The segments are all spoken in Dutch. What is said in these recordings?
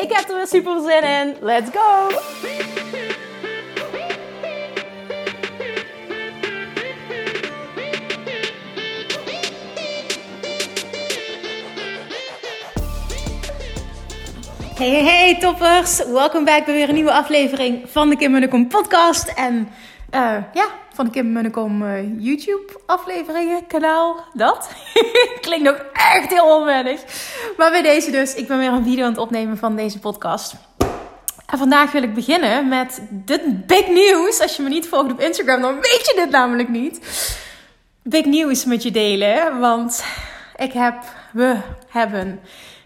Ik heb er weer super zin in. Let's go! Hey, hey, toppers! Welkom bij weer een nieuwe aflevering van de Kim Munnekom podcast. En uh, ja, van Kim Munnekom uh, YouTube afleveringen, kanaal, dat. Klinkt nog echt heel onwennig. Maar bij deze dus, ik ben weer een video aan het opnemen van deze podcast. En vandaag wil ik beginnen met dit big news. Als je me niet volgt op Instagram, dan weet je dit namelijk niet. Big news met je delen, want ik heb, we hebben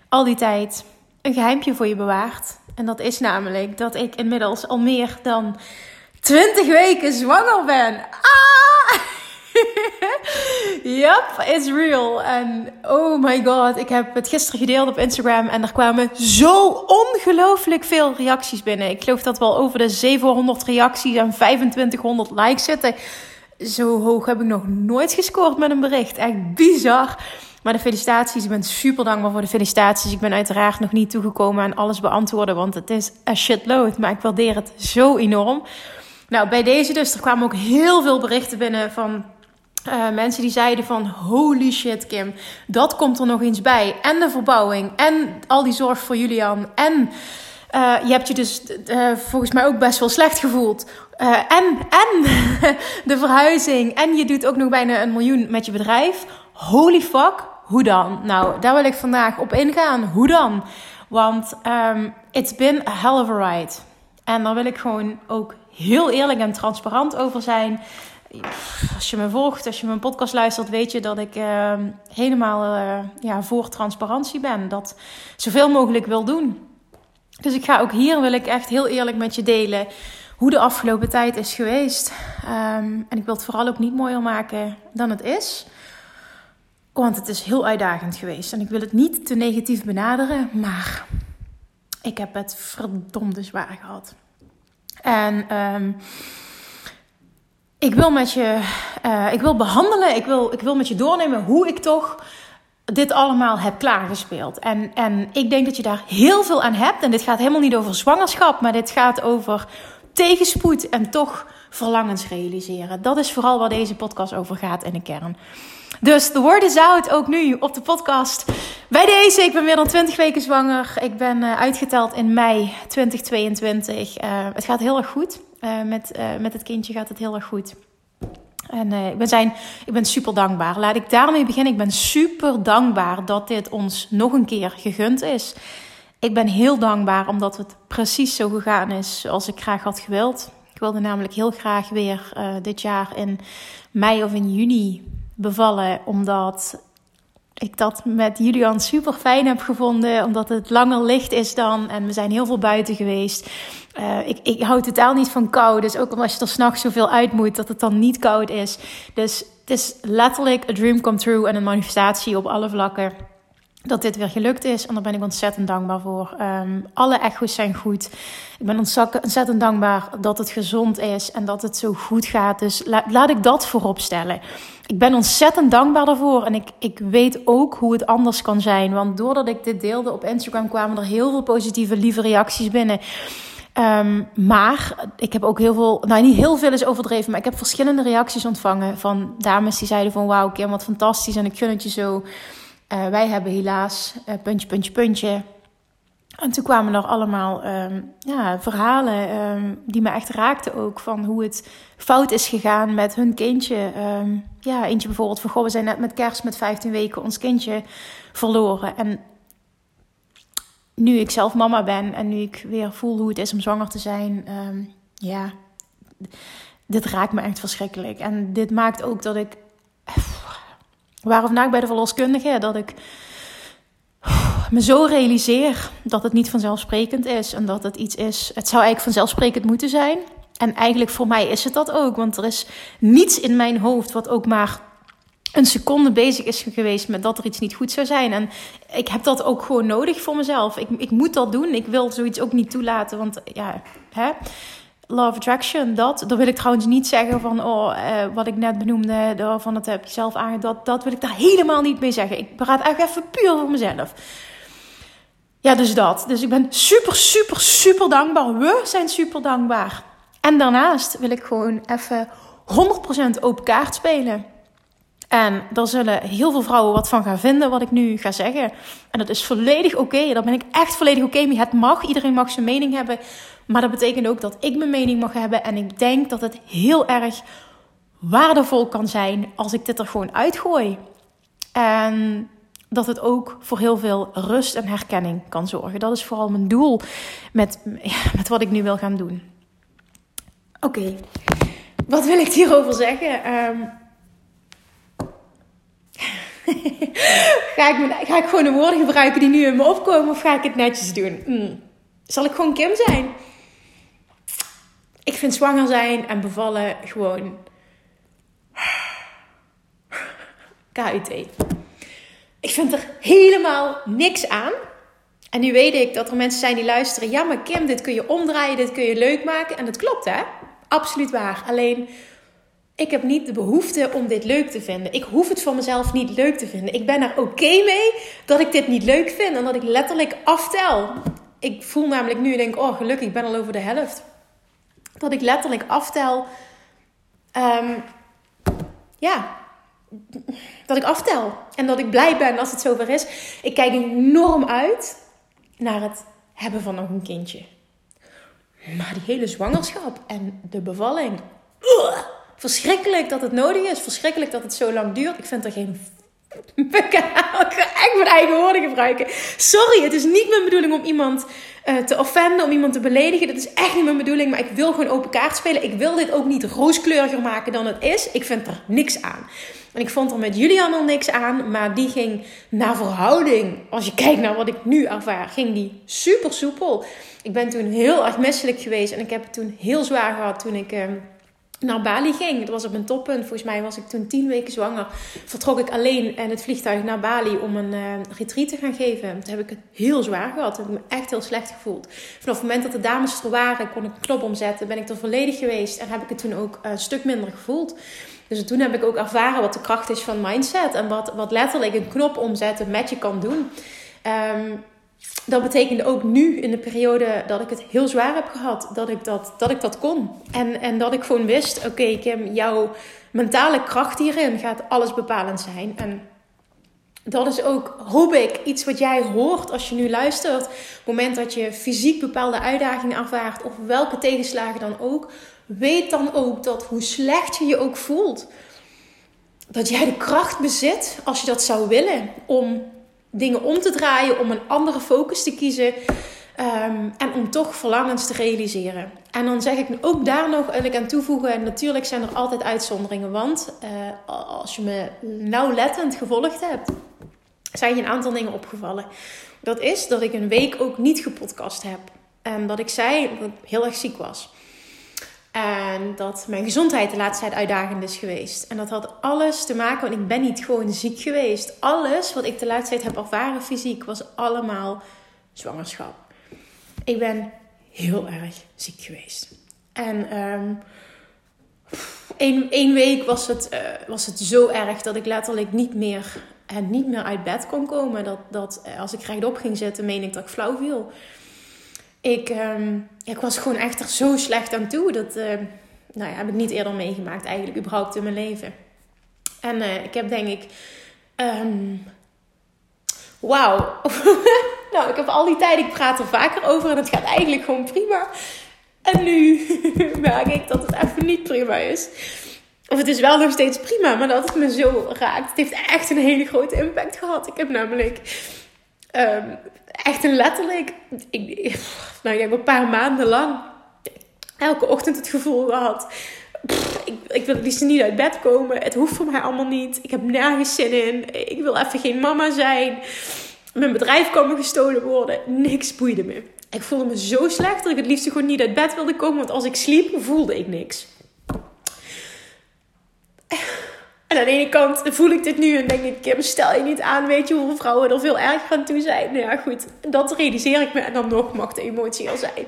al die tijd een geheimpje voor je bewaard. En dat is namelijk dat ik inmiddels al meer dan 20 weken zwanger ben. Ah! yep, it's real. En oh my god, ik heb het gisteren gedeeld op Instagram en er kwamen zo ongelooflijk veel reacties binnen. Ik geloof dat wel over de 700 reacties en 2500 likes zitten. Zo hoog heb ik nog nooit gescoord met een bericht. Echt bizar. Maar de felicitaties, ik ben super dankbaar voor de felicitaties. Ik ben uiteraard nog niet toegekomen aan alles beantwoorden, want het is a shitload. Maar ik waardeer het zo enorm. Nou, bij deze dus, er kwamen ook heel veel berichten binnen van uh, mensen die zeiden van holy shit Kim, dat komt er nog eens bij. En de verbouwing en al die zorg voor Julian en... Uh, je hebt je dus uh, volgens mij ook best wel slecht gevoeld. en, en de verhuizing. En je doet ook nog bijna een miljoen met je bedrijf. Holy fuck, hoe dan? Nou, daar wil ik vandaag op ingaan. Hoe dan? Want um, it's been a hell of a ride. En daar wil ik gewoon ook heel eerlijk en transparant over zijn. Als je me volgt, als je mijn podcast luistert, weet je dat ik uh, helemaal uh, ja, voor transparantie ben. Dat zoveel mogelijk wil doen. Dus ik ga ook hier, wil ik echt heel eerlijk met je delen hoe de afgelopen tijd is geweest. Um, en ik wil het vooral ook niet mooier maken dan het is. Want het is heel uitdagend geweest. En ik wil het niet te negatief benaderen, maar ik heb het verdomde zwaar gehad. En um, ik wil met je, uh, ik wil behandelen, ik wil, ik wil met je doornemen hoe ik toch dit allemaal heb klaargespeeld. En, en ik denk dat je daar heel veel aan hebt. En dit gaat helemaal niet over zwangerschap, maar dit gaat over tegenspoed en toch verlangens realiseren. Dat is vooral waar deze podcast over gaat in de kern. Dus de word is out, ook nu op de podcast. Bij deze, ik ben meer dan 20 weken zwanger. Ik ben uh, uitgeteld in mei 2022. Uh, het gaat heel erg goed. Uh, met, met het kindje gaat het heel erg goed. En ik, ben zijn, ik ben super dankbaar. Laat ik daarmee beginnen. Ik ben super dankbaar dat dit ons nog een keer gegund is. Ik ben heel dankbaar omdat het precies zo gegaan is zoals ik graag had gewild. Ik wilde namelijk heel graag weer dit jaar in mei of in juni bevallen. Omdat ik dat met Julian super fijn heb gevonden. Omdat het langer licht is dan. En we zijn heel veel buiten geweest. Uh, ik, ik hou totaal niet van kou. Dus ook als je er s'nachts zoveel uit moet, dat het dan niet koud is. Dus het is letterlijk een dream come true en een manifestatie op alle vlakken dat dit weer gelukt is. En daar ben ik ontzettend dankbaar voor. Um, alle echo's zijn goed. Ik ben ontzettend dankbaar dat het gezond is en dat het zo goed gaat. Dus la laat ik dat voorop stellen. Ik ben ontzettend dankbaar daarvoor. En ik, ik weet ook hoe het anders kan zijn. Want doordat ik dit deelde op Instagram kwamen er heel veel positieve, lieve reacties binnen. Um, maar ik heb ook heel veel, nou niet heel veel is overdreven, maar ik heb verschillende reacties ontvangen van dames die zeiden van wauw Kim, wat fantastisch en ik gun het je zo. Uh, wij hebben helaas uh, puntje, puntje, puntje. En toen kwamen er allemaal um, ja, verhalen um, die me echt raakten ook. Van hoe het fout is gegaan met hun kindje. Um, ja, eentje bijvoorbeeld van... Goh, we zijn net met kerst met 15 weken ons kindje verloren. En nu ik zelf mama ben en nu ik weer voel hoe het is om zwanger te zijn... ja, dit raakt me echt verschrikkelijk. En dit maakt ook dat ik... Waarom ik bij de verloskundige, dat ik me zo realiseer dat het niet vanzelfsprekend is en dat het iets is. Het zou eigenlijk vanzelfsprekend moeten zijn. En eigenlijk voor mij is het dat ook, want er is niets in mijn hoofd wat ook maar een seconde bezig is geweest met dat er iets niet goed zou zijn. En ik heb dat ook gewoon nodig voor mezelf. Ik, ik moet dat doen. Ik wil zoiets ook niet toelaten, want ja, hè. Love Attraction, dat. Dan wil ik trouwens niet zeggen van, oh, eh, wat ik net benoemde, van het heb je zelf aan. Dat, dat wil ik daar helemaal niet mee zeggen. Ik praat eigenlijk even puur voor mezelf. Ja, dus dat. Dus ik ben super, super, super dankbaar. We zijn super dankbaar. En daarnaast wil ik gewoon even 100% open kaart spelen. En daar zullen heel veel vrouwen wat van gaan vinden, wat ik nu ga zeggen. En dat is volledig oké. Daar ben ik echt volledig oké mee. Het mag, iedereen mag zijn mening hebben. Maar dat betekent ook dat ik mijn mening mag hebben. En ik denk dat het heel erg waardevol kan zijn als ik dit er gewoon uitgooi. En dat het ook voor heel veel rust en herkenning kan zorgen. Dat is vooral mijn doel met, met wat ik nu wil gaan doen. Oké, wat wil ik hierover zeggen? Um, ga, ik, ga gewoon de woorden gebruiken die nu in me opkomen of ga ik het netjes doen? Hmm. Zal ik gewoon Kim zijn? Ik vind zwanger zijn en bevallen gewoon. KUT. Ik vind er helemaal niks aan. En nu weet ik dat er mensen zijn die luisteren. Ja, maar Kim, dit kun je omdraaien, dit kun je leuk maken. En dat klopt, hè? Absoluut waar. Alleen ik heb niet de behoefte om dit leuk te vinden. Ik hoef het voor mezelf niet leuk te vinden. Ik ben er oké mee dat ik dit niet leuk vind en dat ik letterlijk aftel. Ik voel namelijk nu, denk oh gelukkig, ik ben al over de helft. Dat ik letterlijk aftel. Um, ja, dat ik aftel. En dat ik blij ben als het zover is. Ik kijk enorm uit naar het hebben van nog een kindje. Maar die hele zwangerschap en de bevalling. Verschrikkelijk dat het nodig is. Verschrikkelijk dat het zo lang duurt. Ik vind er geen. Ik mijn eigen woorden gebruiken. Sorry, het is niet mijn bedoeling om iemand uh, te offenden, om iemand te beledigen. Dat is echt niet mijn bedoeling. Maar ik wil gewoon open kaart spelen. Ik wil dit ook niet rooskleuriger maken dan het is. Ik vind er niks aan. En ik vond er met Julian al niks aan. Maar die ging naar verhouding. Als je kijkt naar wat ik nu ervaar, ging die super soepel. Ik ben toen heel erg misselijk geweest. En ik heb het toen heel zwaar gehad toen ik. Uh, naar Bali ging. Dat was op mijn toppunt. Volgens mij was ik toen tien weken zwanger. Vertrok ik alleen in het vliegtuig naar Bali om een uh, retreat te gaan geven. Toen heb ik het heel zwaar gehad. Toen heb ik me echt heel slecht gevoeld. Vanaf het moment dat de dames er waren, kon ik een knop omzetten. Ben ik er volledig geweest. En heb ik het toen ook een stuk minder gevoeld. Dus toen heb ik ook ervaren wat de kracht is van mindset. En wat, wat letterlijk een knop omzetten met je kan doen. Um, dat betekende ook nu in de periode dat ik het heel zwaar heb gehad, dat ik dat, dat, ik dat kon. En, en dat ik gewoon wist: oké, okay, Kim, jouw mentale kracht hierin gaat alles bepalend zijn. En dat is ook, hoop ik, iets wat jij hoort als je nu luistert. Op het moment dat je fysiek bepaalde uitdagingen ervaart, of welke tegenslagen dan ook, weet dan ook dat hoe slecht je je ook voelt, dat jij de kracht bezit, als je dat zou willen, om dingen om te draaien, om een andere focus te kiezen. Ehm, en om toch verlangens te realiseren. En dan zeg ik ook daar nog eigenlijk aan toevoegen. En natuurlijk zijn er altijd uitzonderingen. Want uh, als je me nauwlettend gevolgd hebt, zijn je een aantal dingen opgevallen. Dat is dat ik een week ook niet gepodcast heb. En dat ik zei dat ik heel erg ziek was. En dat mijn gezondheid de laatste tijd uitdagend is geweest. En dat had alles te maken, want ik ben niet gewoon ziek geweest. Alles wat ik de laatste tijd heb ervaren fysiek was allemaal zwangerschap. Ik ben heel erg ziek geweest. En um, één, week was het, uh, was het zo erg dat ik letterlijk niet meer, uh, niet meer uit bed kon komen. Dat, dat uh, als ik rechtop ging zitten, meen ik dat ik flauw viel. Ik, um, ik was gewoon echt er zo slecht aan toe. Dat uh, nou ja, heb ik niet eerder meegemaakt eigenlijk, überhaupt in mijn leven. En uh, ik heb denk ik... Um, Wauw. nou, ik heb al die tijd, ik praat er vaker over en het gaat eigenlijk gewoon prima. En nu merk ik dat het even niet prima is. Of het is wel nog steeds prima, maar dat het me zo raakt. Het heeft echt een hele grote impact gehad. Ik heb namelijk um, echt letterlijk, ik, nou, ik heb een paar maanden lang elke ochtend het gevoel gehad. ik, ik wil liefst niet uit bed komen. Het hoeft voor mij allemaal niet. Ik heb nergens zin in. Ik wil even geen mama zijn. Mijn bedrijf kan me gestolen worden. Niks boeide me. Ik voelde me zo slecht dat ik het liefst gewoon niet uit bed wilde komen. Want als ik sliep, voelde ik niks. En aan de ene kant voel ik dit nu en denk ik, Kim, stel je niet aan, weet je hoeveel vrouwen er veel erger aan toe zijn. Nou ja, goed, dat realiseer ik me en dan nog mag de emotie al zijn.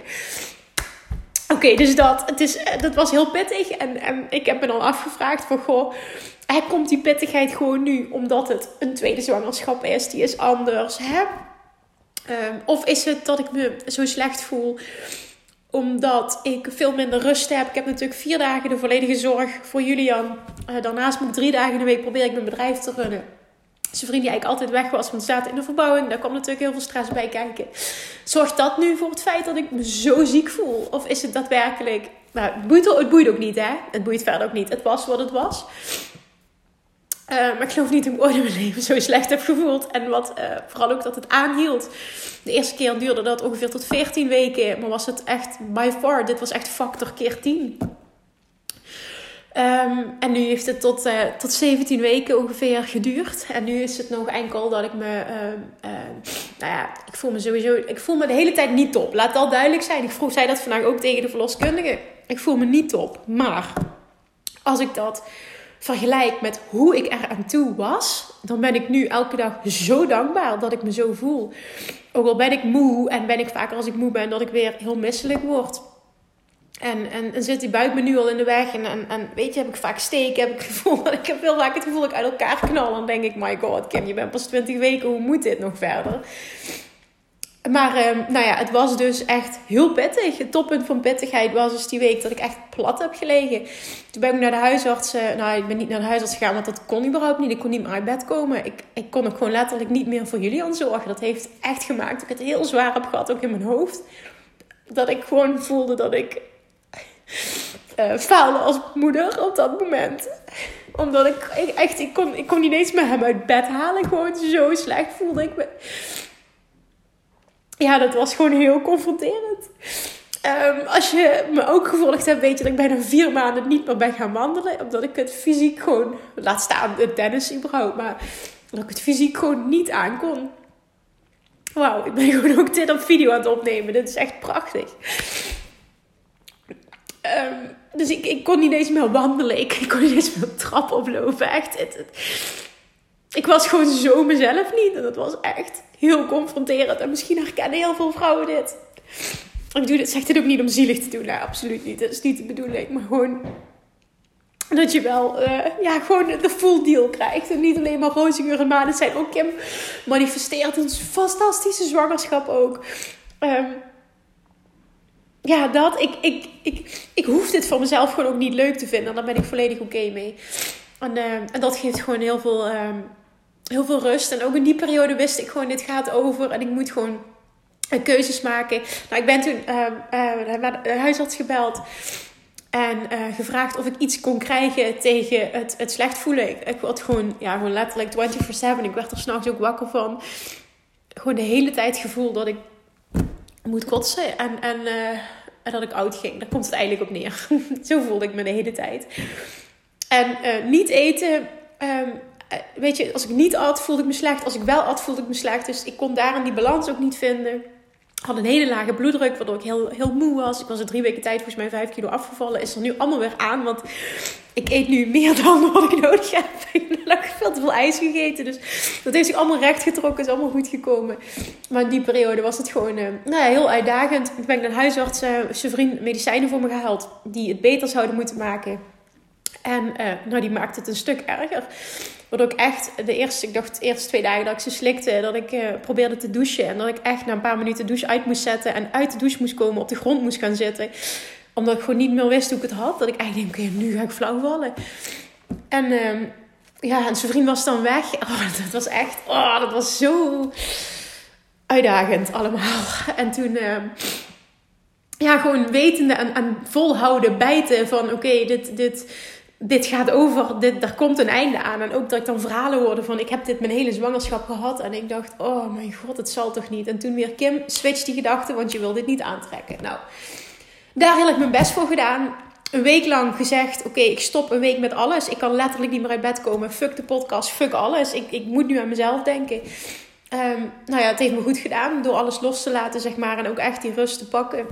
Oké, dus dat, het is, dat was heel pittig en, en ik heb me dan afgevraagd van, goh, komt die pittigheid gewoon nu omdat het een tweede zwangerschap is, die is anders, hè? Um, of is het dat ik me zo slecht voel omdat ik veel minder rust heb. Ik heb natuurlijk vier dagen de volledige zorg voor Julian. Uh, daarnaast moet ik drie dagen in de week probeer ik mijn bedrijf te runnen. Zijn vriend die eigenlijk altijd weg was, want staat in de verbouwing. Daar kwam natuurlijk heel veel stress bij kijken. Zorgt dat nu voor het feit dat ik me zo ziek voel? Of is het daadwerkelijk... Nou, het boeit, het boeit ook niet, hè? Het boeit verder ook niet. Het was wat het was. Uh, maar ik geloof niet dat ik ooit in mijn leven zo slecht heb gevoeld. En wat, uh, vooral ook dat het aanhield. De eerste keer duurde dat ongeveer tot 14 weken. Maar was het echt by far, dit was echt factor keer 10. Um, ehm, en nu heeft het tot, uh, tot 17 weken ongeveer geduurd. En nu is het nog enkel dat ik me. Uh, nou ja, ik voel me sowieso. Ik voel me de hele tijd niet top. Laat dat duidelijk zijn. Ik vroeg, zei dat vandaag ook tegen de verloskundige. Ik voel me niet top. Maar als ik dat vergelijk met hoe ik er aan toe was, dan ben ik nu elke dag zo dankbaar dat ik me zo voel. Ook al ben ik moe en ben ik vaker als ik moe ben dat ik weer heel misselijk word. En, en, en zit die buik me nu al in de weg. En, en, weet je, heb ik vaak steken. Heb ik, het gevoel, ik heb heel vaak het gevoel dat ik uit elkaar knal. Dan denk ik, my god, Kim, je bent pas 20 weken. Hoe moet dit nog verder? Maar uh, nou ja, het was dus echt heel pittig. Het toppunt van pittigheid was dus die week dat ik echt plat heb gelegen. Toen ben ik naar de huisarts. Uh, nou, ik ben niet naar de huisarts gegaan, want dat kon überhaupt niet. Ik kon niet meer uit bed komen. Ik, ik kon ook gewoon letterlijk niet meer voor jullie aan zorgen. Dat heeft echt gemaakt dat ik het heel zwaar heb gehad, ook in mijn hoofd. Dat ik gewoon voelde dat ik uh, faalde als moeder op dat moment. Omdat ik, ik echt, ik kon, ik kon niet eens meer hem uit bed halen. Gewoon zo slecht voelde ik me ja, dat was gewoon heel confronterend. Um, als je me ook gevolgd hebt, weet je dat ik bijna vier maanden niet meer ben gaan wandelen. Omdat ik het fysiek gewoon, laat staan het tennis überhaupt, maar dat ik het fysiek gewoon niet aankon. Wauw, ik ben gewoon ook dit op video aan het opnemen. Dit is echt prachtig. Um, dus ik, ik kon niet eens meer wandelen. Ik, ik kon niet eens meer trap oplopen. Echt. Het, het, ik was gewoon zo mezelf niet. En dat was echt heel confronterend. En misschien herkennen heel veel vrouwen dit. Ik doe dit, zeg dit ook niet om zielig te doen. Nou, absoluut niet. Dat is niet de bedoeling. Maar gewoon dat je wel uh, ja, gewoon de full deal krijgt. En niet alleen maar roze uren maanden zijn. Ook Kim manifesteert een fantastische zwangerschap ook. Um, ja, dat. Ik, ik, ik, ik hoef dit voor mezelf gewoon ook niet leuk te vinden. Daar ben ik volledig oké mee. En, uh, en dat geeft gewoon heel veel... Um, heel veel rust. En ook in die periode wist ik gewoon, dit gaat over. En ik moet gewoon uh, keuzes maken. Nou, ik ben toen uh, uh, de huisarts gebeld. En gevraagd of ik iets kon krijgen tegen het, het slecht voelen. Ik, ik had gewoon, ja, gewoon letterlijk 24-7. Ik werd er s'nachts ook wakker van. Gewoon de hele tijd gevoel dat ik moet kotsen. En, en, dat ik oud ging. Daar komt het eigenlijk op neer. Zo voelde ik me de hele tijd. En niet eten... Um, eh, weet je, als ik niet at, voelde ik me slecht. Als ik wel at, voelde ik me slecht. Dus ik kon daarin die balans ook niet vinden. Had een hele lage bloeddruk, waardoor ik heel, heel moe was. Ik was in drie weken tijd volgens mij vijf kilo afgevallen. Is er nu allemaal weer aan, want ik eet nu meer dan wat ik nodig heb. Ik heb veel te veel ijs gegeten. Dus dat heeft zich allemaal recht getrokken. Is allemaal goed gekomen. Maar in die periode was het gewoon uh, nou ja, heel uitdagend. Ik ben naar huisarts, uh, zijn vriend, medicijnen voor me gehaald. Die het beter zouden moeten maken. En uh, nou, die maakte het een stuk erger. Waardoor ik echt de eerste, ik dacht de eerste twee dagen dat ik ze slikte, dat ik uh, probeerde te douchen. En dat ik echt na een paar minuten douche uit moest zetten en uit de douche moest komen, op de grond moest gaan zitten. Omdat ik gewoon niet meer wist hoe ik het had. Dat ik eigenlijk denk, oké, nu ga ik flauw vallen. En uh, ja, en zijn vriend was dan weg. Oh, dat was echt, oh, dat was zo uitdagend allemaal. En toen... Uh, ja, gewoon wetende en, en volhouden, bijten van oké, dit, dit, dit gaat over, dit, er komt een einde aan. En ook dat ik dan verhalen hoorde van, ik heb dit mijn hele zwangerschap gehad. En ik dacht, oh mijn god, het zal toch niet. En toen weer, Kim, switch die gedachte, want je wil dit niet aantrekken. Nou, daar heb ik mijn best voor gedaan. Een week lang gezegd, oké, ik stop een week met alles. Ik kan letterlijk niet meer uit bed komen. Fuck de podcast, fuck alles. Ik, ik moet nu aan mezelf denken. Um, nou ja, het heeft me goed gedaan door alles los te laten, zeg maar. En ook echt die rust te pakken.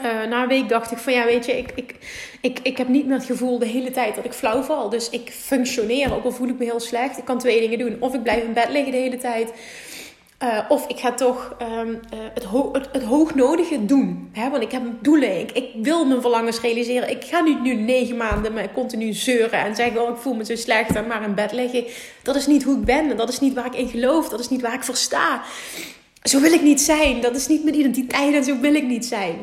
Uh, na een week dacht ik van ja, weet je, ik, ik, ik, ik heb niet meer het gevoel de hele tijd dat ik flauw val. Dus ik functioneer, ook al voel ik me heel slecht. Ik kan twee dingen doen. Of ik blijf in bed liggen de hele tijd. Uh, of ik ga toch um, uh, het, het, hoognodige doen. Hè? Want ik heb doelen. Ik, ik wil mijn verlangens realiseren. Ik ga niet nu negen maanden me continu zeuren en zeggen: Oh, ik voel me zo slecht en maar in bed liggen. Dat is niet hoe ik ben. Dat is niet waar ik in geloof. Dat is niet waar ik voor sta. Zo wil ik niet zijn. Dat is niet mijn identiteit en zo wil ik niet zijn.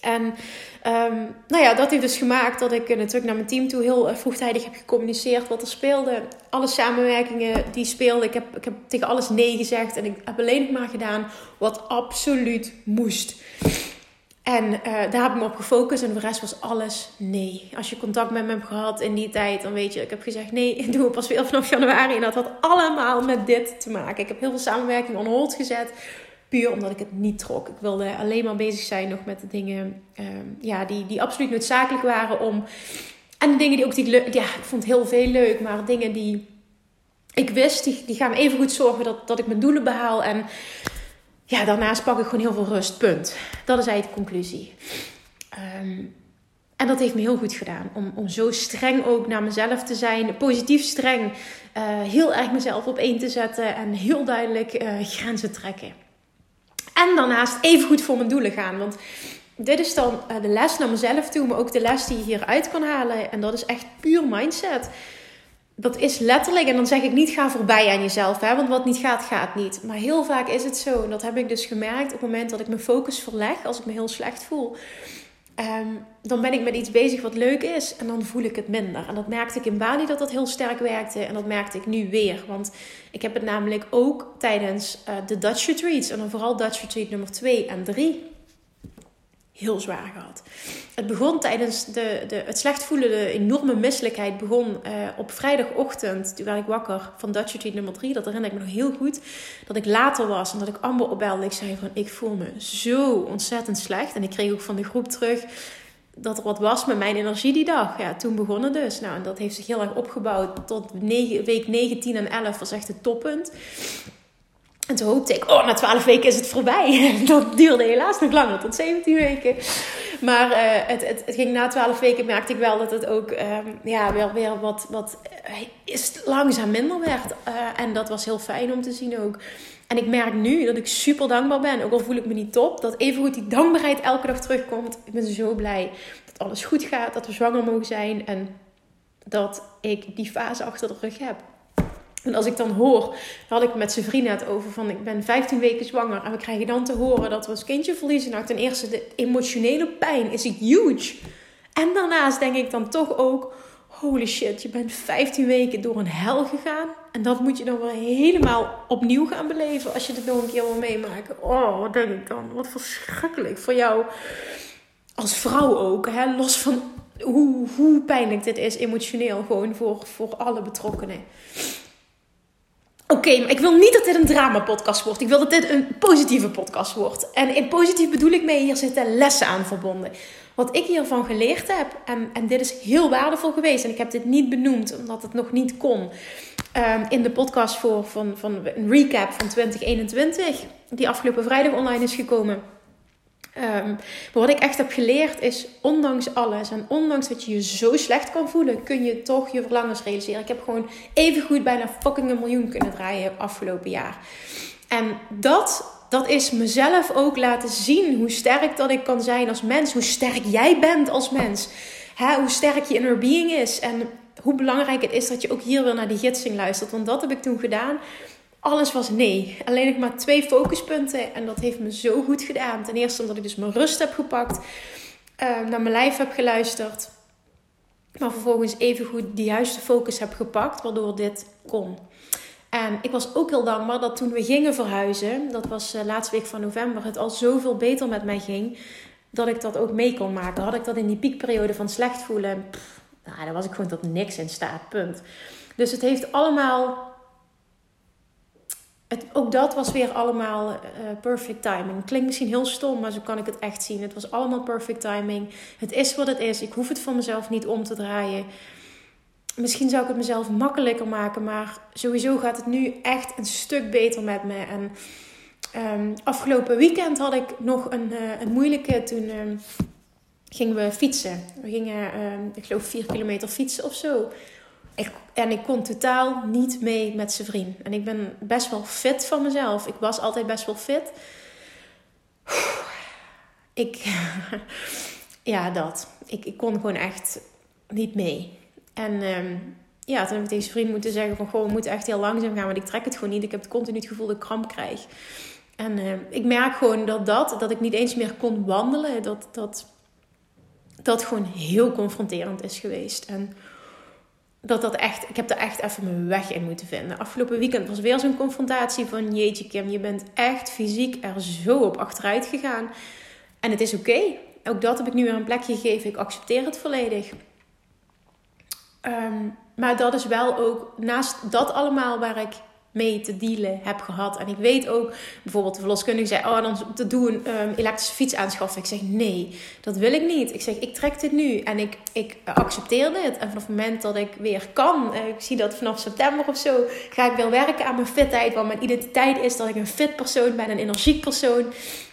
En um, nou ja, dat heeft dus gemaakt dat ik natuurlijk naar mijn team toe heel vroegtijdig heb gecommuniceerd wat er speelde. Alle samenwerkingen die speelden. Ik heb, ik heb tegen alles nee gezegd. En ik heb alleen maar gedaan wat absoluut moest. En uh, daar heb ik me op gefocust en de rest was alles nee. Als je contact met me hebt gehad in die tijd, dan weet je, ik heb gezegd nee, ik doe het pas weer vanaf januari. En dat had allemaal met dit te maken. Ik heb heel veel samenwerking on hold gezet. Puur omdat ik het niet trok. Ik wilde alleen maar bezig zijn nog met de dingen ehm, ja, die, die absoluut noodzakelijk waren om. En de dingen die ook ik leuk. Ja, ik vond heel veel leuk, maar dingen die ik wist, die, die gaan me even goed zorgen dat, dat ik mijn doelen behaal. En ja, daarnaast pak ik gewoon heel veel rust. Punt. Dat is eigenlijk de conclusie. Ehm, en dat heeft me heel goed gedaan. Om, om zo streng ook naar mezelf te zijn. Positief streng. Uh, heel erg mezelf op één te zetten. En heel duidelijk uh, grenzen trekken. En daarnaast even goed voor mijn doelen gaan. Want dit is dan eh, de les naar mezelf toe, maar ook de les die je hieruit kan halen. En dat is echt puur mindset. Dat is letterlijk, en dan zeg ik niet ga voorbij aan jezelf, hè, want wat niet gaat, gaat niet. Maar heel vaak is het zo, en dat heb ik dus gemerkt op het moment dat ik mijn focus verleg, als ik me heel slecht voel. Um, dan ben ik met iets bezig wat leuk is en dan voel ik het minder. En dat merkte ik in Bali dat dat heel sterk werkte en dat merkte ik nu weer. Want ik heb het namelijk ook tijdens uh, de Dutch Retreats en dan vooral Dutch Retreat nummer 2 en 3 heel zwaar gehad. Het begon tijdens de, de, het slecht voelen, de enorme misselijkheid begon uh, op vrijdagochtend. Toen werd ik wakker van Dutch Retreat nummer 3. Dat herinner ik me nog heel goed. Dat ik later was en dat ik Amber opbelde. Ik zei van, ik voel me zo ontzettend slecht. En ik kreeg ook van de groep terug dat er wat was met mijn energie die dag. Ja, toen begonnen dus. Nou, en dat heeft zich heel erg opgebouwd tot 9, week 9, 10 en 11 was echt het toppunt. En toen hoopte ik, oh, na 12 weken is het voorbij. Dat duurde helaas nog langer, tot 17 weken. Maar uh, het, het, het, ging na 12 weken, merkte ik wel dat het ook um, ja, weer, weer wat, wat uh, is langzaam minder werd. Uh, en dat was heel fijn om te zien ook. En ik merk nu dat ik super dankbaar ben, ook al voel ik me niet top, dat evengoed die dankbaarheid elke dag terugkomt. Ik ben zo blij dat alles goed gaat, dat we zwanger mogen zijn en dat ik die fase achter de rug heb. En als ik dan hoor, had ik met zijn vriend net over van ik ben 15 weken zwanger en we krijgen dan te horen dat we ons kindje verliezen. Nou, ten eerste de emotionele pijn is huge. En daarnaast denk ik dan toch ook, holy shit, je bent 15 weken door een hel gegaan. En dat moet je dan wel helemaal opnieuw gaan beleven als je het nog een keer wil meemaken. Oh, wat denk ik dan? Wat verschrikkelijk voor jou als vrouw ook. Hè? Los van hoe, hoe pijnlijk dit is emotioneel gewoon voor, voor alle betrokkenen. Oké, maar ik wil niet dat dit een drama-podcast wordt. Ik wil dat dit een positieve podcast wordt. En in positief bedoel ik mee, hier zitten lessen aan verbonden. Wat ik hiervan geleerd heb, en, en dit is heel waardevol geweest, en ik heb dit niet benoemd omdat het nog niet kon. Um, in de podcast voor, van, van een recap van 2021, die afgelopen vrijdag online is gekomen. Um, maar wat ik echt heb geleerd is, ondanks alles en ondanks dat je je zo slecht kan voelen, kun je toch je verlangens realiseren. Ik heb gewoon even goed bijna fucking een miljoen kunnen draaien afgelopen jaar. En dat, dat is mezelf ook laten zien hoe sterk dat ik kan zijn als mens. Hoe sterk jij bent als mens. Hè, hoe sterk je inner being is. En hoe belangrijk het is dat je ook hier weer naar die gidsing luistert. Want dat heb ik toen gedaan alles was nee. Alleen nog maar twee focuspunten. En dat heeft me zo goed gedaan. Ten eerste omdat ik dus mijn rust heb gepakt. Uh, naar mijn lijf heb geluisterd. Maar vervolgens even goed de juiste focus heb gepakt. Waardoor dit kon. En ik was ook heel dankbaar dat toen we gingen verhuizen. Dat was de uh, laatste week van november. Het al zoveel beter met mij ging. Dat ik dat ook mee kon maken. Had ik dat in die piekperiode van slecht voelen. Nou, dan was ik gewoon tot niks in staat. Punt. Dus het heeft allemaal het, ook dat was weer allemaal uh, perfect timing. Klinkt misschien heel stom, maar zo kan ik het echt zien. Het was allemaal perfect timing. Het is wat het is. Ik hoef het van mezelf niet om te draaien. misschien zou ik het mezelf makkelijker maken. Maar sowieso gaat het nu echt een stuk beter met me. En um, afgelopen weekend had ik nog een, uh, een moeilijke. Toen um, gingen we fietsen. We gingen, um, ik geloof, vier kilometer fietsen of zo. En ik kon totaal niet mee met zijn vriend. En ik ben best wel fit van mezelf. Ik was altijd best wel fit. Ik, ja, dat. Ik, ik kon gewoon echt niet mee. En um, ja, toen heb ik deze vriend moeten zeggen van... We moeten echt heel langzaam gaan, want ik trek het gewoon niet. Ik heb continu het gevoel dat ik kramp krijg. En uh, ik merk gewoon dat dat, dat ik niet eens meer kon wandelen... dat dat, dat gewoon heel confronterend is geweest. En dat dat echt... Ik heb er echt even mijn weg in moeten vinden. Afgelopen weekend was weer zo'n confrontatie van... Jeetje Kim, je bent echt fysiek er zo op achteruit gegaan. En het is oké. Ook dat heb ik nu weer een plekje gegeven. Ik accepteer het volledig. Um, maar dat is wel ook naast dat allemaal waar ik mee te dealen heb gehad. En ik weet ook, bijvoorbeeld de verloskundige zei, oh dan te doen um, elektrische fiets aanschaffen. Ik zeg, nee, dat wil ik niet. Ik zeg, ik trek dit nu en ik, ik accepteer dit. En vanaf het moment dat ik weer kan, ik zie dat vanaf september of zo, ga ik weer werken aan mijn fitheid. Want mijn identiteit is dat ik een fit persoon ben, een energiek persoon.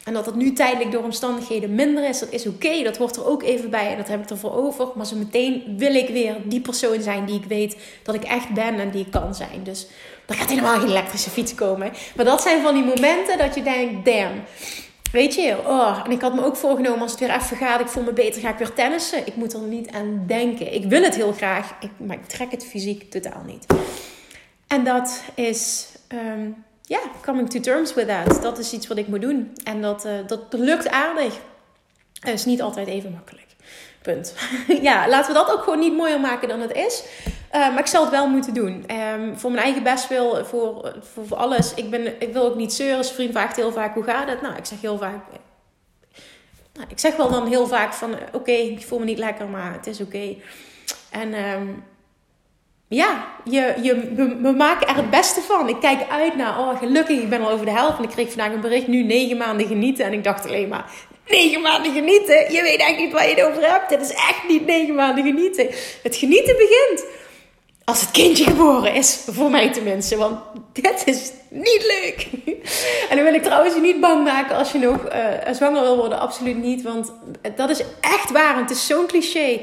En dat het nu tijdelijk door omstandigheden minder is, dat is oké. Dat hoort er ook even bij en dat heb ik ervoor over. Maar zo meteen wil ik weer die persoon zijn die ik weet dat ik echt ben en die ik kan zijn. Dus er gaat helemaal geen elektrische fiets komen. Maar dat zijn van die momenten dat je denkt, damn. Weet je, oh, en ik had me ook voorgenomen als het weer even gaat, ik voel me beter, ga ik weer tennissen. Ik moet er niet aan denken. Ik wil het heel graag, maar ik trek het fysiek totaal niet. En dat is um, ja, coming to terms with that. Dat is iets wat ik moet doen. En dat, uh, dat lukt aardig. Het is niet altijd even makkelijk. Punt. ja, laten we dat ook gewoon niet mooier maken dan het is. Uh, maar ik zal het wel moeten doen. Um, voor mijn eigen bestwil, voor, voor, alles. Ik, ben, ik wil ook niet zeuren. Vriend vraagt heel vaak, hoe gaat het? Nou, ik zeg heel vaak... Nou, ik zeg wel dan heel vaak van, oké, okay, ik voel me niet lekker, maar het is oké. En... Um, ja, je, je, we, maken er het beste van. Ik kijk uit naar, oh gelukkig, ik ben al over de helft. En ik kreeg vandaag een bericht, nu negen maanden genieten. En ik dacht alleen maar, negen maanden genieten? Je weet eigenlijk niet waar je het over hebt. Dit is echt niet negen maanden genieten. Het genieten begint als het kindje geboren is. Voor mij tenminste, want dit is niet leuk. En dan wil ik trouwens je niet bang maken als je nog uh, zwanger wil worden. Absoluut niet, want dat is echt waar. Het is zo'n cliché.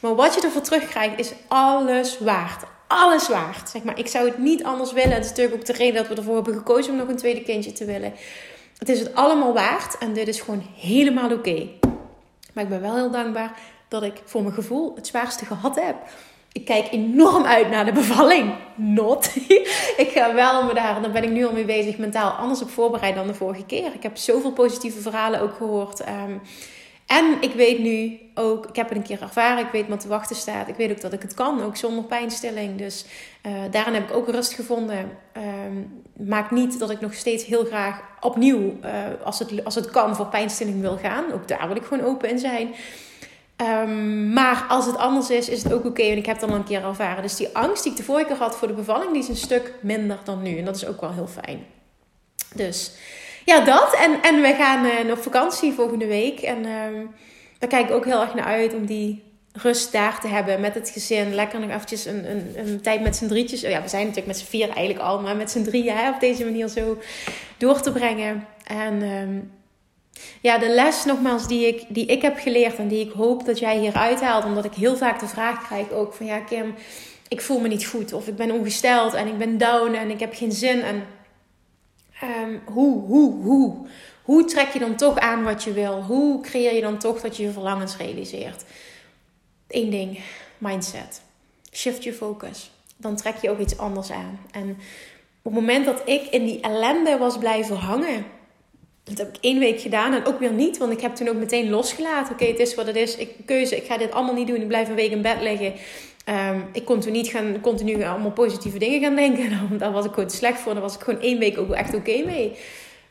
Maar wat je ervoor terugkrijgt is alles waard. Alles waard. Zeg maar, ik zou het niet anders willen. Het is natuurlijk ook de reden dat we ervoor hebben gekozen om nog een tweede kindje te willen. Het is het allemaal waard en dit is gewoon helemaal oké. Maar ik ben wel heel dankbaar dat ik voor mijn gevoel het zwaarste gehad heb. Ik kijk enorm uit naar de bevalling. Not. ik ga wel me daar, daar ben ik nu al mee bezig, mentaal anders op voorbereid dan de vorige keer. Ik heb zoveel positieve verhalen ook gehoord. Um, en ik weet nu ook, ik heb het een keer ervaren, ik weet wat te wachten staat. Ik weet ook dat ik het kan, ook zonder pijnstilling. Dus uh, daarin heb ik ook rust gevonden. Um, maakt niet dat ik nog steeds heel graag opnieuw, uh, als, het, als het kan, voor pijnstilling wil gaan. Ook daar wil ik gewoon open in zijn. Um, maar als het anders is, is het ook oké. En ik heb het dan een keer ervaren. Dus die angst die ik de vorige keer had voor de bevalling, die is een stuk minder dan nu. En dat is ook wel heel fijn. Dus ja, dat. En, en we gaan uh, op vakantie volgende week. En uh, daar kijk ik ook heel erg naar uit om die rust daar te hebben met het gezin. Lekker nog eventjes een, een, een tijd met z'n drietjes. Oh ja, we zijn natuurlijk met z'n vier eigenlijk al, maar met z'n drieën hè, op deze manier zo door te brengen. En um, ja, de les nogmaals die ik, die ik heb geleerd en die ik hoop dat jij hier uithaalt. Omdat ik heel vaak de vraag krijg ook van ja Kim, ik voel me niet goed. Of ik ben ongesteld en ik ben down en ik heb geen zin. En Um, hoe, hoe, hoe? Hoe trek je dan toch aan wat je wil? Hoe creëer je dan toch dat je je verlangens realiseert? Eén ding, mindset. Shift je focus. Dan trek je ook iets anders aan. En op het moment dat ik in die ellende was blijven hangen, dat heb ik één week gedaan en ook weer niet, want ik heb toen ook meteen losgelaten. Oké, het is wat het is. Ik, keuze, ik ga dit allemaal niet doen. Ik blijf een week in bed liggen. Um, ik kon toen niet gaan, continu allemaal positieve dingen gaan denken. Daar was ik gewoon slecht voor. Daar was ik gewoon één week ook echt oké mee.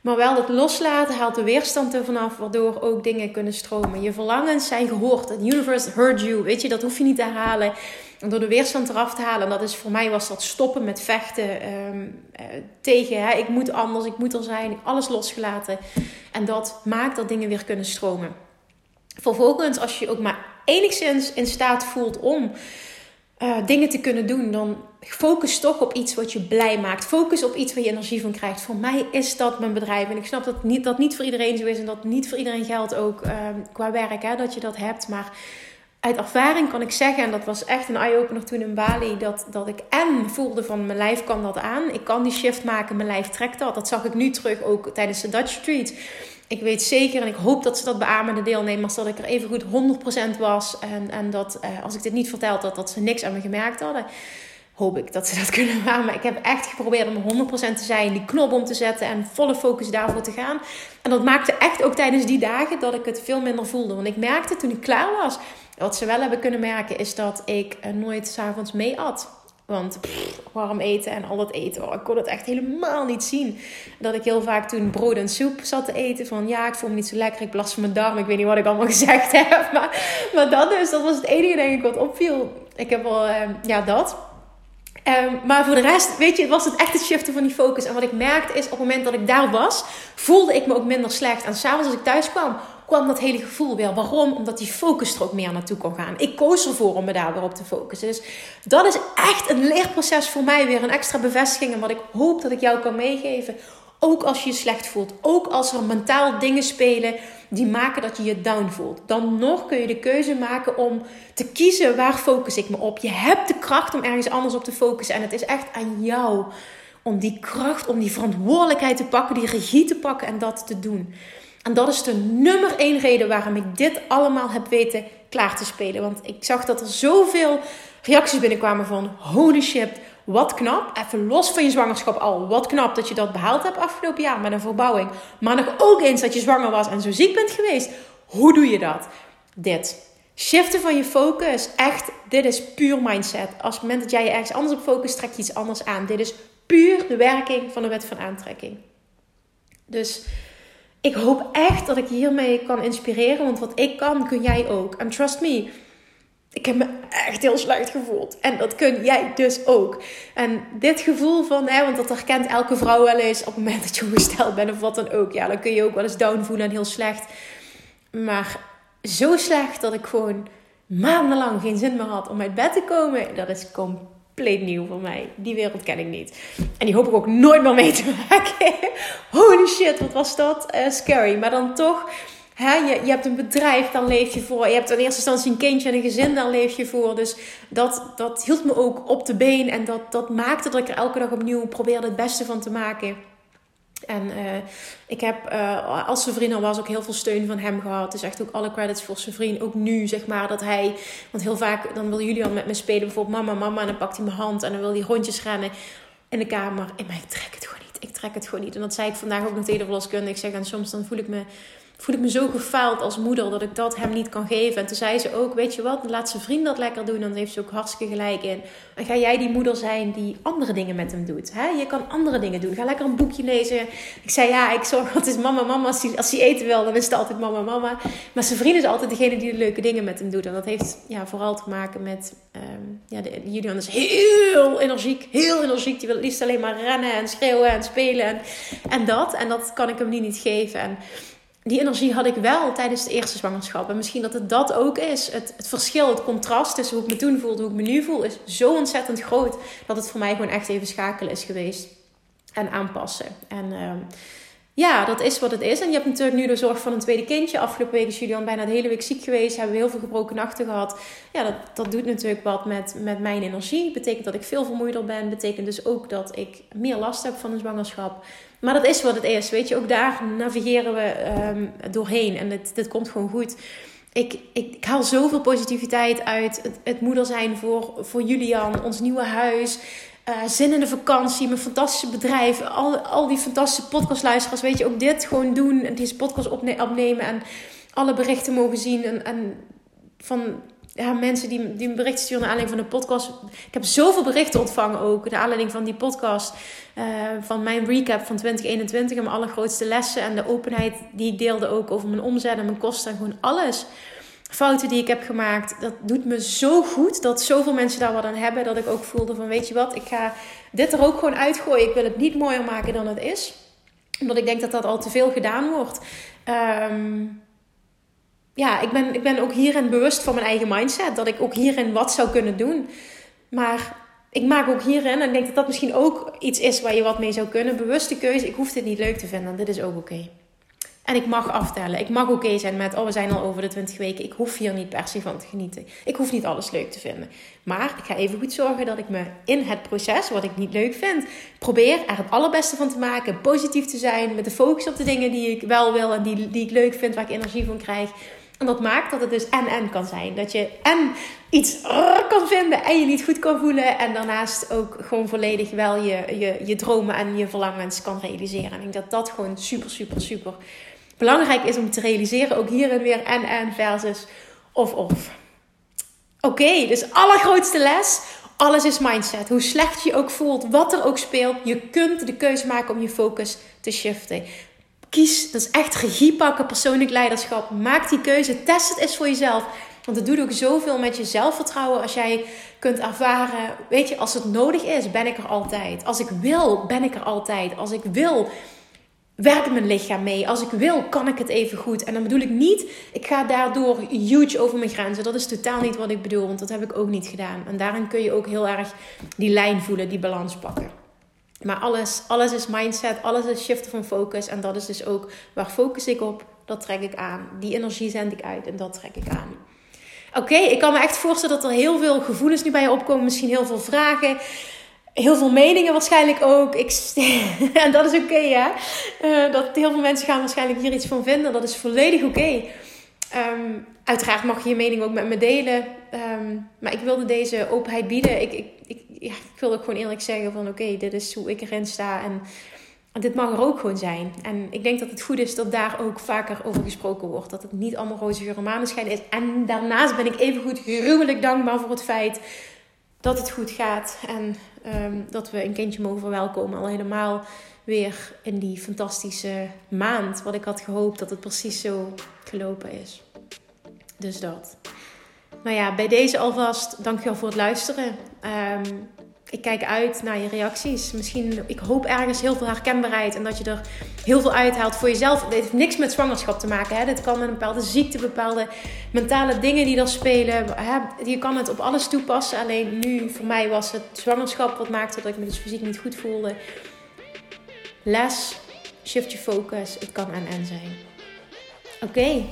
Maar wel het loslaten haalt de weerstand er vanaf, waardoor ook dingen kunnen stromen. Je verlangens zijn gehoord. The universe heard you. Weet je, dat hoef je niet te herhalen. En door de weerstand eraf te halen, en dat is voor mij was dat stoppen met vechten um, uh, tegen. Hè, ik moet anders, ik moet er zijn. Alles losgelaten. En dat maakt dat dingen weer kunnen stromen. Vervolgens, als je ook maar enigszins in staat voelt om uh, dingen te kunnen doen, dan focus toch op iets wat je blij maakt. Focus op iets waar je energie van krijgt. Voor mij is dat mijn bedrijf. En ik snap dat niet, dat niet voor iedereen zo is. En dat niet voor iedereen geldt ook uh, qua werk, hè, dat je dat hebt. Maar uit ervaring kan ik zeggen, en dat was echt een eye-opener toen in Bali, dat, dat ik en voelde van mijn lijf kan dat aan. Ik kan die shift maken, mijn lijf trekt dat. Dat zag ik nu terug ook tijdens de Dutch Retreat. Ik weet zeker en ik hoop dat ze dat beamen, de deelnemers, dat ik er even goed 100% was. En, en dat uh, als ik dit niet verteld had, dat ze niks aan me gemerkt hadden. Hoop ik dat ze dat kunnen beamen. Ik heb echt geprobeerd om 100% te zijn, die knop om te zetten en volle focus daarvoor te gaan. En dat maakte echt ook tijdens die dagen dat ik het veel minder voelde. Want ik merkte toen ik klaar was, wat ze wel hebben kunnen merken, is dat ik uh, nooit s'avonds mee at. Want warm eten en al dat eten, oh, ik kon het echt helemaal niet zien. Dat ik heel vaak toen brood en soep zat te eten. Van ja, ik voel me niet zo lekker, ik last van mijn darm. Ik weet niet wat ik allemaal gezegd heb. Maar, maar dat dus, dat was het enige denk ik wat opviel. Ik heb wel, uh, ja dat. Um, maar voor de rest, weet je, was het echt het shiften van die focus. En wat ik merkte is, op het moment dat ik daar was, voelde ik me ook minder slecht. En s'avonds als ik thuis kwam, kwam dat hele gevoel weer. Waarom? Omdat die focus er ook meer naartoe kon gaan. Ik koos ervoor om me daar weer op te focussen. Dus dat is echt een leerproces voor mij. Weer een extra bevestiging. En wat ik hoop dat ik jou kan meegeven. Ook als je je slecht voelt. Ook als er mentaal dingen spelen die maken dat je je down voelt. Dan nog kun je de keuze maken om te kiezen waar focus ik me op. Je hebt de kracht om ergens anders op te focussen. En het is echt aan jou om die kracht, om die verantwoordelijkheid te pakken, die regie te pakken en dat te doen. En dat is de nummer één reden waarom ik dit allemaal heb weten klaar te spelen. Want ik zag dat er zoveel reacties binnenkwamen van holy shit, wat knap. Even los van je zwangerschap al. Wat knap dat je dat behaald hebt afgelopen jaar met een verbouwing. Maar nog ook eens dat je zwanger was en zo ziek bent geweest. Hoe doe je dat? Dit. Shiften van je focus. Echt, dit is puur mindset. Als het moment dat jij je ergens anders op focust, trek je iets anders aan. Dit is puur de werking van de wet van aantrekking. Dus ik hoop echt dat ik hiermee kan inspireren. Want wat ik kan, kun jij ook. En trust me, ik heb me echt heel slecht gevoeld. En dat kun jij dus ook. En dit gevoel van, hè, want dat herkent elke vrouw wel eens op het moment dat je ongesteld bent of wat dan ook. Ja, dan kun je ook wel eens down voelen en heel slecht. Maar zo slecht dat ik gewoon maandenlang geen zin meer had om uit bed te komen. Dat is compleet compleet nieuw voor mij. Die wereld ken ik niet. En die hoop ik ook nooit meer mee te maken. Holy shit, wat was dat? Uh, scary. Maar dan toch, je, je hebt een bedrijf, dan leef je voor. Je hebt in eerste instantie een kindje en een gezin, daar leef je voor. Dus dat, dat hield me ook op de been. En dat, dat maakte dat ik er elke dag opnieuw probeerde het beste van te maken. En uh, ik heb, uh, als zijn vriend al was, ook heel veel steun van hem gehad. Dus echt ook alle credits voor zijn vriend. Ook nu, zeg maar, dat hij... Want heel vaak, dan wil Julian met me spelen. Bijvoorbeeld mama, mama. En dan pakt hij mijn hand en dan wil hij rondjes rennen in de kamer. En ik trek het gewoon niet. Ik trek het gewoon niet. En dat zei ik vandaag ook nog tegen de. Ik zeg, en soms dan voel ik me voel ik me zo gefaald als moeder dat ik dat hem niet kan geven. En toen zei ze ook, weet je wat, laat zijn vriend dat lekker doen. Dan heeft ze ook hartstikke gelijk in. En ga jij die moeder zijn die andere dingen met hem doet. Hè? Je kan andere dingen doen. Ga lekker een boekje lezen. Ik zei, ja, ik zorg altijd mama, mama. Als hij, eten wil, dan is het altijd mama, mama. Maar zijn vriend is altijd degene die de leuke dingen met hem doet. En dat heeft ja, vooral te maken met... Um, ja, de, Julian is heel energiek. Heel energiek. Die wil liefst alleen maar rennen en schreeuwen en spelen. En, en dat. En dat kan ik hem nu niet geven. En die energie had ik wel tijdens de eerste zwangerschap. En misschien dat het dat ook is. Het, het verschil, het contrast tussen hoe ik me toen voelde, hoe ik me nu voel, is zo ontzettend groot. Dat het voor mij gewoon echt even schakelen is geweest. En aanpassen. En uh, ja, dat is wat het is. En je hebt natuurlijk nu de zorg van een tweede kindje. Afgelopen week is Julian bijna de hele week ziek geweest. Hebben we heel veel gebroken nachten gehad. Ja, dat, dat doet natuurlijk wat met, met mijn energie. Betekent dat ik veel vermoeider ben. Betekent dus ook dat ik meer last heb van een zwangerschap. Maar dat is wat het is. Weet je, ook daar navigeren we um, doorheen. En dit, dit komt gewoon goed. Ik, ik, ik, haal zoveel positiviteit uit het, het moeder zijn voor, voor Julian, ons nieuwe huis. Uh, zin in de vakantie, mijn fantastische bedrijf, al, al die fantastische podcastluisteraars, weet je, ook dit gewoon doen en deze podcast opnemen en alle berichten mogen zien en, en van ja, mensen die, die een sturen naar aanleiding van de podcast. Ik heb zoveel berichten ontvangen ook, naar aanleiding van die podcast, uh, van mijn recap van 2021 en mijn allergrootste lessen en de openheid die ik deelde ook over mijn omzet en mijn kosten en gewoon alles fouten die ik heb gemaakt, dat doet me zo goed dat zoveel mensen daar wat aan hebben. Dat ik ook voelde van, weet je wat, ik ga dit er ook gewoon uitgooien. Ik wil het niet mooier maken dan het is. Omdat ik denk dat dat al te veel gedaan wordt. Um, ja, ik ben, ik ben ook hierin bewust van mijn eigen mindset. Dat ik ook hierin wat zou kunnen doen. Maar ik maak ook hierin, en ik denk dat dat misschien ook iets is waar je wat mee zou kunnen. Bewuste keuze, ik hoef dit niet leuk te vinden. Dit is ook oké. En ik mag aftellen. Ik mag oké zijn met, oh we zijn al over de 20 weken. Ik hoef hier niet per se van te genieten. Ik hoef niet alles leuk te vinden. Maar ik ga even goed zorgen dat ik me in het proces, wat ik niet leuk vind, probeer er het allerbeste van te maken. Positief te zijn, met de focus op de dingen die ik wel wil en die, die ik leuk vind, waar ik energie van krijg. En dat maakt dat het dus en-en kan zijn. Dat je en iets kan vinden en je niet goed kan voelen. En daarnaast ook gewoon volledig wel je, je, je dromen en je verlangens kan realiseren. En ik denk dat dat gewoon super, super, super belangrijk is om te realiseren. Ook hierin weer en-en versus of-of. Oké, dus allergrootste les. Alles is mindset. Hoe slecht je ook voelt, wat er ook speelt, je kunt de keuze maken om je focus te shiften. Kies, dat is echt regie pakken, persoonlijk leiderschap. Maak die keuze, test het eens voor jezelf. Want het doet ook zoveel met je zelfvertrouwen als jij kunt ervaren, weet je, als het nodig is, ben ik er altijd. Als ik wil, ben ik er altijd. Als ik wil, werkt mijn lichaam mee. Als ik wil, kan ik het even goed. En dan bedoel ik niet, ik ga daardoor huge over mijn grenzen. Dat is totaal niet wat ik bedoel, want dat heb ik ook niet gedaan. En daarin kun je ook heel erg die lijn voelen, die balans pakken. Maar alles, alles is mindset, alles is shiften van focus. En dat is dus ook waar focus ik op, dat trek ik aan. Die energie zend ik uit en dat trek ik aan. Oké, ik kan me echt voorstellen dat er heel veel gevoelens nu bij je opkomen. Misschien heel veel vragen. Heel veel meningen waarschijnlijk ook. Ik, en dat is oké, hè? Uh, dat heel veel mensen gaan waarschijnlijk hier iets van vinden. Dat is volledig oké. Ehm, uiteraard mag je je mening ook met me delen. Um, maar ik wilde deze openheid bieden. Ik, ik, ja, ik wil ook gewoon eerlijk zeggen van... Oké, dit is hoe ik erin sta. En dit mag er ook gewoon zijn. En ik denk dat het goed is dat daar ook vaker over gesproken wordt. Dat het niet allemaal roze geur is. En daarnaast ben ik even goed gruwelijk dankbaar voor het feit dat het goed gaat. En um, dat we een kindje mogen verwelkomen. Al helemaal weer in die fantastische maand. Wat ik had gehoopt dat het precies zo gelopen is. Dus dat. Nou ja, bij deze alvast dankjewel voor het luisteren. Um, ik kijk uit naar je reacties. Misschien, ik hoop ergens heel veel herkenbaarheid en dat je er heel veel uithaalt voor jezelf. Het heeft niks met zwangerschap te maken. Hè? Dit kan met een bepaalde ziekte, bepaalde mentale dingen die er spelen. Je kan het op alles toepassen. Alleen nu, voor mij was het zwangerschap wat maakte dat ik me dus fysiek niet goed voelde. Les, shift je focus. Het kan en en zijn. Oké,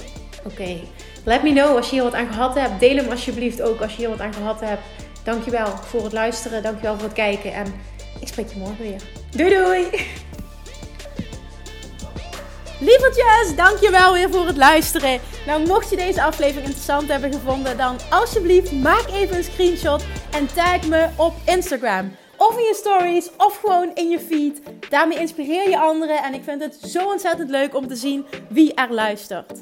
oké. Let me know als je hier wat aan gehad hebt. Deel hem alsjeblieft ook als je hier wat aan gehad hebt. Dankjewel voor het luisteren. Dankjewel voor het kijken. En ik spreek je morgen weer. Doei doei! Lievertjes, dankjewel weer voor het luisteren. Nou, mocht je deze aflevering interessant hebben gevonden, dan alsjeblieft maak even een screenshot en tag me op Instagram. Of in je stories, of gewoon in je feed. Daarmee inspireer je anderen en ik vind het zo ontzettend leuk om te zien wie er luistert.